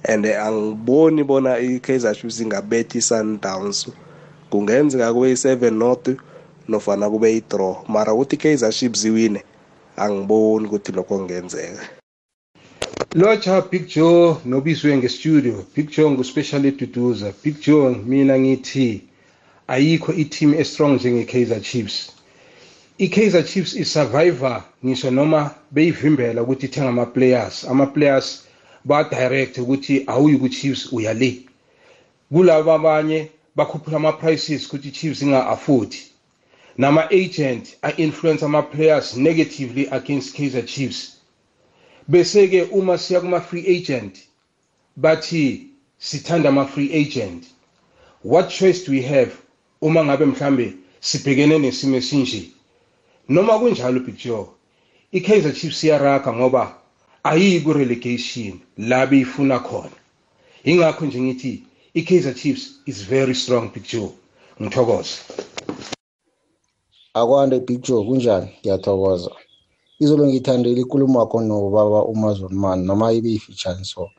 And angiboni bona i-kaizer chiefs ingabethi i-sundowns. Kungenzeka kube i-seven north nofana kube i-draw. Mara ukuthi i-kaizer chiefs iwine angiboni ukuthi lokho kungenzeka. Lotsha big joe nobizwe ngestudio. Big joe nguspecially duduza big joe mina ngithi ayikho i-team estrong njenge-kaizer chiefs. I-kaizer chiefs isurvivor ngisho noma beyivimbela ukuthi ithenga ama-players. Ama-players ba-direct ukuthi awuyi ku-chiefs uya le. Kulabo abanye bakhuphula ama-prices ukuthi i-chiefs inga-affodi nama-agent a-influence ama-players negatively against kaizer chiefs. Bese-ke uma siya kuma-free agent bathi sithanda ama-free agent. What choice do we have uma ngabe mhlambe sibhekene nesimo esinje noma kunjalo Big Joe iKaizer Chiefs iyaraga ngoba ayiyi ku-relegation la beyifuna khona. Ingakho nje ngithi iKaizer Chiefs is very strong Big Joe. Ngithokoza akwande Big Joe kunjani? Ngiyathokoza. Izolo ngithandela ikulumo yakho nobaba umazulman noma ibe ifitshane so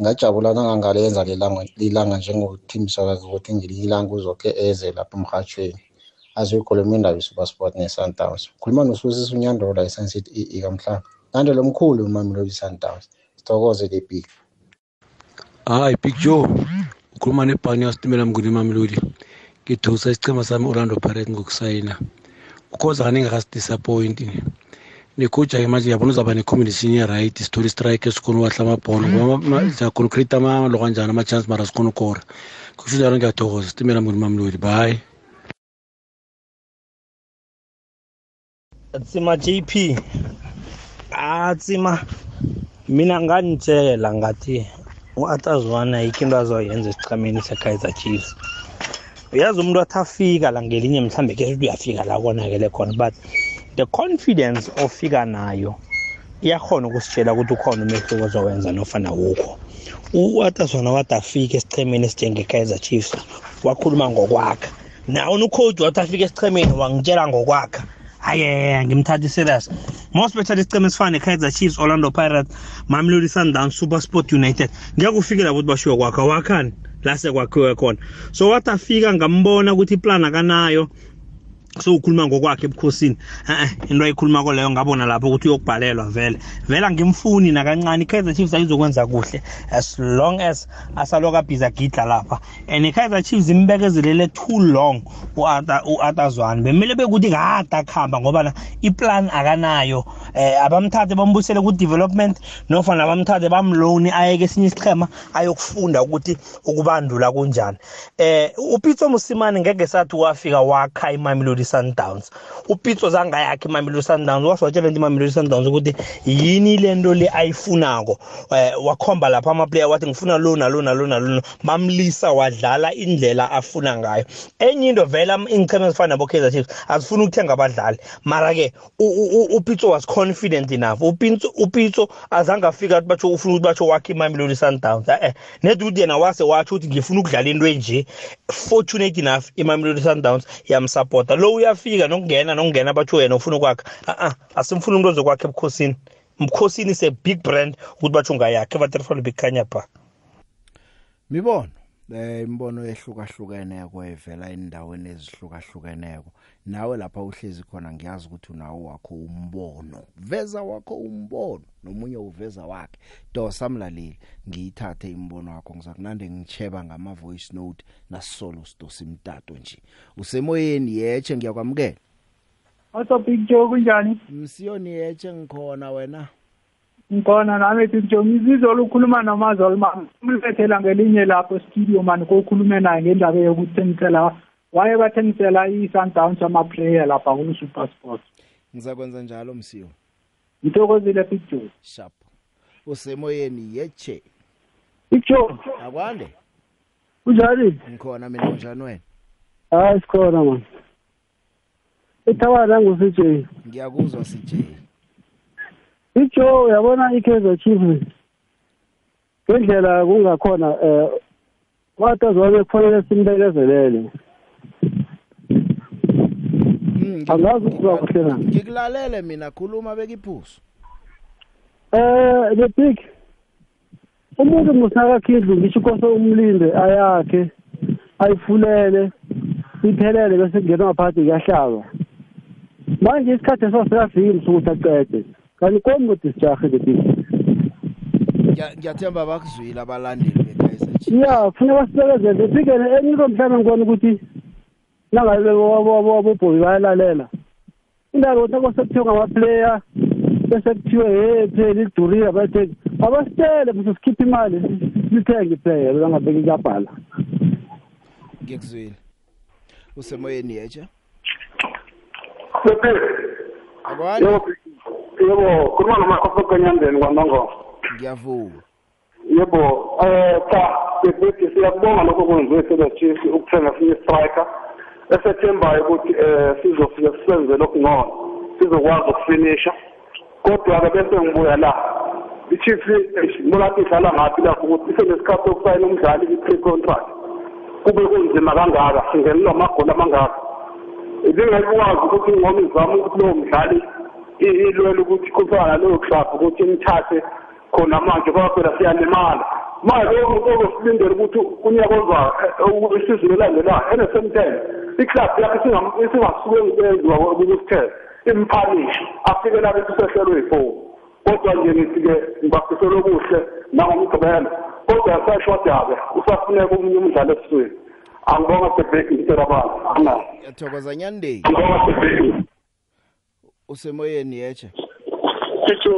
ngajabula nangangalenza lilanga njengo-team sokaz ukuthi ngelinye ilanga uzokhe eze lapha emhatshweni azoyikhuluma indaba i-supersport ne-sundowns khuluma nosibusisa unyandola i-sunset e kamhlanga nandelo mkhulu umamelodi sundowns sithokoze le big hayi big joe ukhuluma nebhanki yasitimela mnguni mamelodi ngidusa isichema sami orlando pirate ngokusayina. Ukhoza kane ngakasidisappointi necoach-ke manje yabona uzaba ne-combination ye-right story strike sikhona uwahla amabhono. Ngoba siyakhona ucreate amalo kanjani ama-chance mara sikhona ukora. Kusho njalo ngiyathokoza. Sitimela mnguni mamlodi bye. Tsima jp ah tsima mina nganitshela ngathi u-atazwana yikho into azoyenza esicameni se-kaizer chiefs. Uyazi umuntu athi afika la ngelinye mhlambe ke uyafika la konakele khona but the confidence ofika nayo iyakhona ukusitshela ukuthi ukhona umehluko ozowenza nofana wukho uatazwana wade afike esichemeni esinjenge-kaizer chiefs? Wakhuluma ngokwakha. Nawo ucoach wathi afike esichemeni wangitshela ngokwakha. Haye ngimthatha serious. Most especially isiceme esifana ne-kaizer chiefs orlando pirates mamelodi sundowns super sport united. Ngeke ufikela ukuthi bashiwo kwakha wakhani. La sekwakhiwe khona. So wathi afika ngambona ukuthi iplan akanayo so ukhuluma ngokwakhe ebukhosini. Eh into ayikhuluma leyo ngabona lapho ukuthi uyokubhalelwa vele. Vele angimfuni nakancane i-kaizer chiefs ayizokwenza kuhle as long as asaloku abhiza gidla lapha. And i-kaizer chiefs imbekezelele too long u-atazwane bemele bekuthi kade akuhamba ngoba iplan akanayo. Eh abamthathe bambusele ku-development nofana bamthathe bamloni ayeke esinye isichema ayokufunda ukuthi ukubandula kunjani. Eh upitso musimane ngeke sathi wafika wakha imamelodi sundowns. Upitso zange yakhe imamelodi sundowns waswatshela nto imamelodi sundowns ukuthi yini le nto le ayifunako. Eh wakhomba lapha amaplayer wathi ngifuna lo nalo nalo nalo bamlisa wadlala indlela afuna ngayo. Enye into vele ingcheme ezifana nabo-kaizer chiefs azifuna ukuthenga abadlali. Mara-ke upitso was confident enough. Upitso upitso azange afika ukuthi batsho ufuna ukuthi batsho wakhe imamelodi sundowns. Eh net ukuthi yena wase watsho ukuthi ngifuna ukudlala into enje. Fortunate enough imamelodi sundowns yamsupporta. Lo uyafika nokungena nokungena batsho yena ufuna ukwakha. A-a asimfuna umuntu ozokwakha ebukhosini. Mkhosini is a big brand ukuthi batsho ngayakhe evaterfalo bikhanya pha. Mibono eh imbono ehlukahlukeneko evela endaweni ezihlukahlukeneko. Nawe lapha uhlezi khona ngiyazi ukuthi unawo wakho umbono. Veza wakho umbono nomunye uveza wakhe. Dosa mlaleli ngiyithathe imbono wakho. Ngizakunande ngicheba ngama voice note nasolo sidosa imtato nje. Usemoyeni yeche ngiyakwamukela. What's Big Joe? Kunjani? msiyoni yeche ngikhona wena? Ngikhona nami Big Joe. Ngizizwa ukukhuluma nomazolo mama. Umlethela ngelinye lapho studio man kokhulume naye ngendaba yokuthengisela waye bathengisela i-Sundowns ama player lapha ku Super Sports. ngizakwenza njalo msiyo Ngithokozile Big Joe. sharp usemoyeni yeche Big Joe akwande kunjani? ngikhona mina unjani wena Hayi sikhona man. Ethawala ngusije. ngiyakuzwa CJ Big Joe uyabona i-Kaizer Chiefs ngendlela kungakhona eh watazwane kufanele simbekezelele. Angazi ukuba kuhle na. ngikulalele mina khuluma bekiphuso Eh the big umuntu musakakhidlu ngisho kose umlinde ayakhe ayifulele iphelele bese kungena ngaphakathi kuyahlaba. Manje isikhathi esasiyafika sokuthi aqede. Kanti komi ukuthi sijahe the big Ngiya- ngiyathemba bakuzwile abalandeli beKaizer ya kufuneka sibekezele phikele enye into mhlawumbe ngibona ukuthi nangabe wabobhoyi bayalalela indaba ukuthi akose kuthiwe ngamaplayer bese kuthiwe he phela idurile abathengi abasitele bese sikhiphe imali sithenge iplayer bangabeki kuyabhala. Ngikuzwile usemoyeni yeche Akwani? Yebo, yebo, khuluma nomakhosi kanyandeni kwaNongo. ngiyavuma. Yebo, eh cha, sithi siyakubonga lokho kwenziwe Kaizer Chiefs ukuthenga sinye striker. Esethembayo ukuthi eh sizofika sisenze lokungcono. Sizokwazi ukufinisha. Kodwa ke bese ngibuya la. I-Chiefs ngibona ukuthi idlala ngathi lapho ukuthi isenesikhathi sokusayina umdlali i-pre contract. Kube kunzima kangaka, singenelwa amagoli amangaka. Ibingayikwazi ukuthi ngoma izama ukuthi lowo mdlali ilwela ukuthi kufana leyo club ukuthi imthathe khona manje ngoba phela siyalimala manje lokho okusindele ukuthi unyaka ozayo isizwe elandelayo NSM 10 iclub yakhe isingasuke ngisenziwa ukusithela imphanisha afike lapho sisehlelwe yifour kodwa nje ngithi-ke ngibafisela okuhle nangomgqibelo kodwa yasashwadabe usafuneka omunye umdlalo esizweni angibonga sebheki ngitshela abantu anayo ngiyathokoza nyandeni angibonga sebheki usemoyeni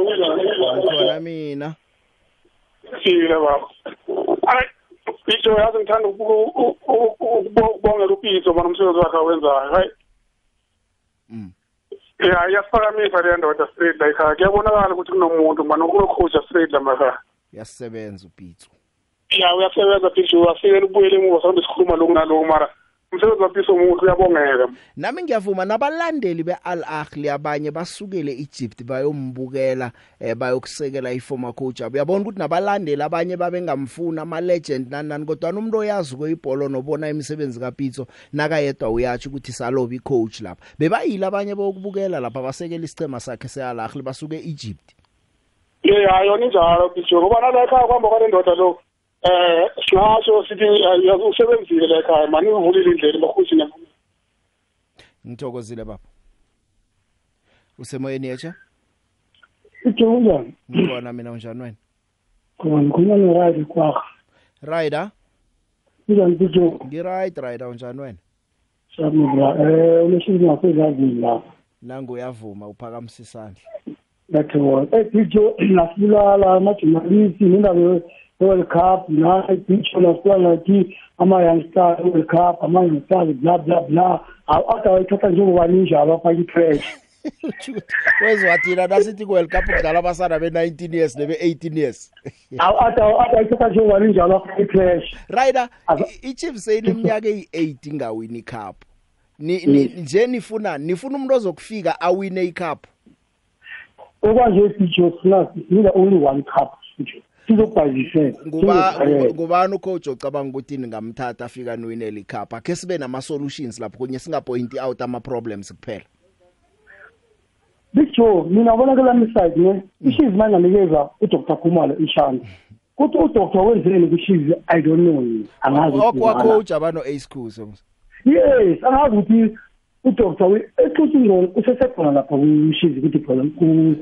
kunjani? ngikhona mina. Sile baba. Hayi, Sitho yazi ngithanda ukubongela uPiso bona umsebenzi wakhe awenzayo. Hayi. Mm. Ya iyasiphakamisa le ndoda straight la ekhaya. Kuyabonakala ukuthi kunomuntu mana kunokhosha straight la makhaya. yasebenza upitso Ya uyasebenza Sitho uyafikela ubuyele emuva sonke sikhuluma lokhu nalokhu mara umsebenzi wapiso muhle uyabongeka. Nami ngiyavuma nabalandeli beAl Ahly abanye basukele Egypt bayombukela eh, bayokusekela iformer coach abo uyabona ukuthi nabalandeli abanye babengamfuna ama legend nanani kodwa umuntu oyazi kweibhola nobona imisebenzi kaPitso nakayedwa uyathi ukuthi salobi coach lapha. Bebayile abanye bokubukela lapha basekela isicema sakhe seAl Ahly basuke Egypt ye hayi yona injalo pijo ngoba nalekhaya kwamba kwale ndoda lo eh singasho sithi usebenzile lekhaya mani uvulile indlela bahuthi ngithokozile baba usemoyeni Ito unjani? ngibona mina unjani wena Khona ngikhuluma no-Ride kwakho. rider Unjani Pijo? ngiright rider unjani wena Siyabonga. Eh uleshini ngaphezulu la. nangu uyavuma uphakamisa isandla Ngiyathokoza. Eh Pijo [CLEARS THROAT] nasibulala ama-journalist nendaba ye-World Cup na Pijo nasibulala nathi ama-youngsters World Cup ama-youngsters bla bla bla. Ade wayithatha njengobani njalo afake i-trash. [LAUGHS] wezwathina nasithi ku-world cup kudlala abasana be-19 years nebe-18 years [LAUGHS] Ade ade wayithatha njengobani njalo afake i-trash. rider i- ichiefs seyineminyaka eyi-8 ingawini icup Ni- ni- nje nifuna nifuna umuntu ozokufika awine icup okwanje Pijo sina sina only one cup Pijo. Sizobhazisela. Nguba- ngu- ngubani ucoach ocabanga ukuthi ningamthatha afika niwinele icup akhe sibe nama-solutions lapho kunye singapointi out ama-problems kuphela. Big Joe mina ubona kelami side ne? Ishizi manje nganikeza uDr Khumalo ishana kuthi uDr wenzeni kushizi i don't know. Yini angazi ukuthi ngubani. okwacoach abano-ace cuse yes angazi ukuthi uDr eXuthi ngcono usesekhona lapha kushizi ukuthi phela ku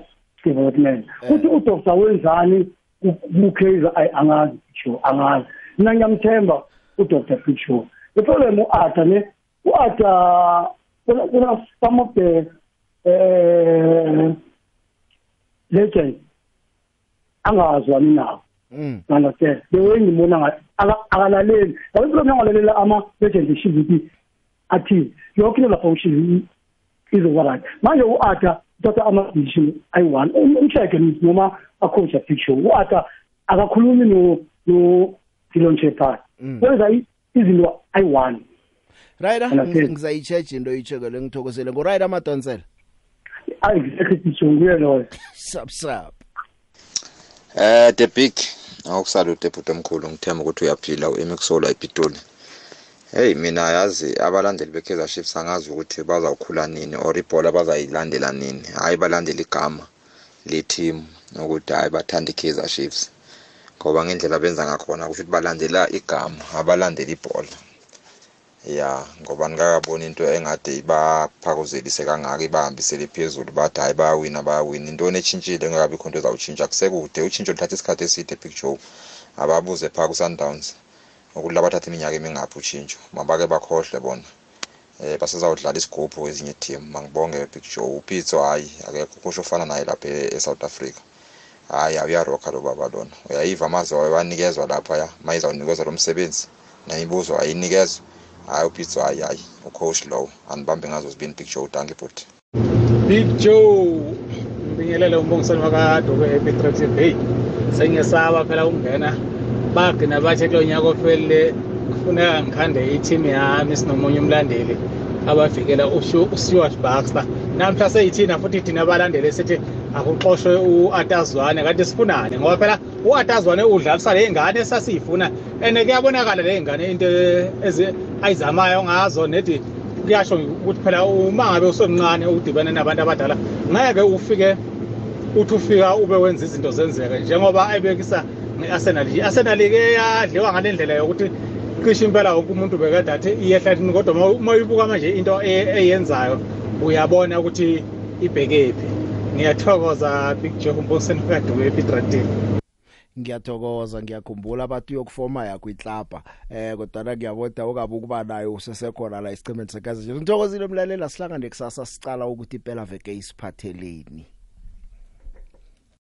development kuthi uDr wenzani kukaizer ayi angazi Big Joe angazi. Mina ngiyamthemba uDr. Big Joe the problem u-Ada ne u-Ada kuna kuna some of the eh legend. Angazwani nawo Mm. understand the way ngimona ngathi aka- akalaleli. Yabo problem yangalalela ama legend ishizi ukuthi athi yonke into lapha ushizi izoba right. Manje u-Ada uthatha ama decision ayi-one umsheke noma akhosha picture u-Ada akakhulumi no no Dylan Shepard Mm. wenza i- izinto ayi-one rider Understand. ngizayi-check into oyitshekele ngithokozele ngurider madonsela exactly picture nguye loyo sap sap Eh the big awukusalute bhuti omkhulu ngithemba ukuthi uyaphila uemixolo ePitoli. Hey mina yazi abalandeli beKaizer Chiefs angazi ukuthi bazawukhula nini or ibhola bazayilandela nini. Hayi balandela igama le team ukuthi hayi bathanda iKaizer Chiefs. Ngoba ngendlela benza ngakhona kusho ukuthi balandela igama abalandela ibhola. ya ngoba ngikakabona into engade ibaphakuzelise kangaka ibahambisele phezulu bathi hayi bayawina bayawina intoni etshintshile engakabi khonto ezawutshintsha kusekude utshintsho luthatha isikhathi eside big joe ababuze phaa ku-sundowns ukuthi labathatha iminyaka emingaphi utshintsho? Mabake bakhohlwe bona. Um basezawudlala isigubhu kwezinye team mangibonge big joe. Upitso hhayi akekho kusho ofana naye lapha e- e-south africa. Hhayi uyarokha lo baba lona. Uyayiva amazwi wabanikezwa laphaya ma izawunikezwa lo msebenzi. Nayibuzo ayinikezwa hayi upitso hayi hayi ucoach lowo andibambe ngazo zibini big joe danke bhuti. Big Joe ngibingelele umbongisani wakadobe ePetrol Bay. Sengiyesaba phela ukungena. Bagcina bathi kulo nyaka ofelile kufuneka ngikhande i-team yami sinomunye umlandeli abavikela uShu- uStuart Baxter. Namhla seyithina futhi thina abalandeli sithi akuxoshwe u-atazwane. Kanti sifunane ngoba phela u-atazwane udlalisa le ngane esasiyifuna and kuyabonakala le ngane into ezi- ayizamayo ngazo nedi kuyasho ukuthi phela uma ngabe usemncane udibane nabantu abadala ngeke ufike uthi ufika ube wenza izinto zenzeke njengoba ayibekisa nge-arsenal i-arsenal ke yadliwa ngale ndlela yokuthi cishe impela wonke umuntu bekade athi iyehlathini kodwa uma- uma uyibuka manje into e- eyenzayo uyabona ukuthi ibhekephi ngiyathokoza big joe umbongiseni kadume epitradini ngiyathokoza ngiyakhumbula bathi uyokufoma yakho iklapa eh kodwa ngiyabona ukabe ukuba nayo usesekhona la isicemeni sekazi ngithokozile umlalela sihlangane kusasa sicala ukuthi impela veke isiphatheleni.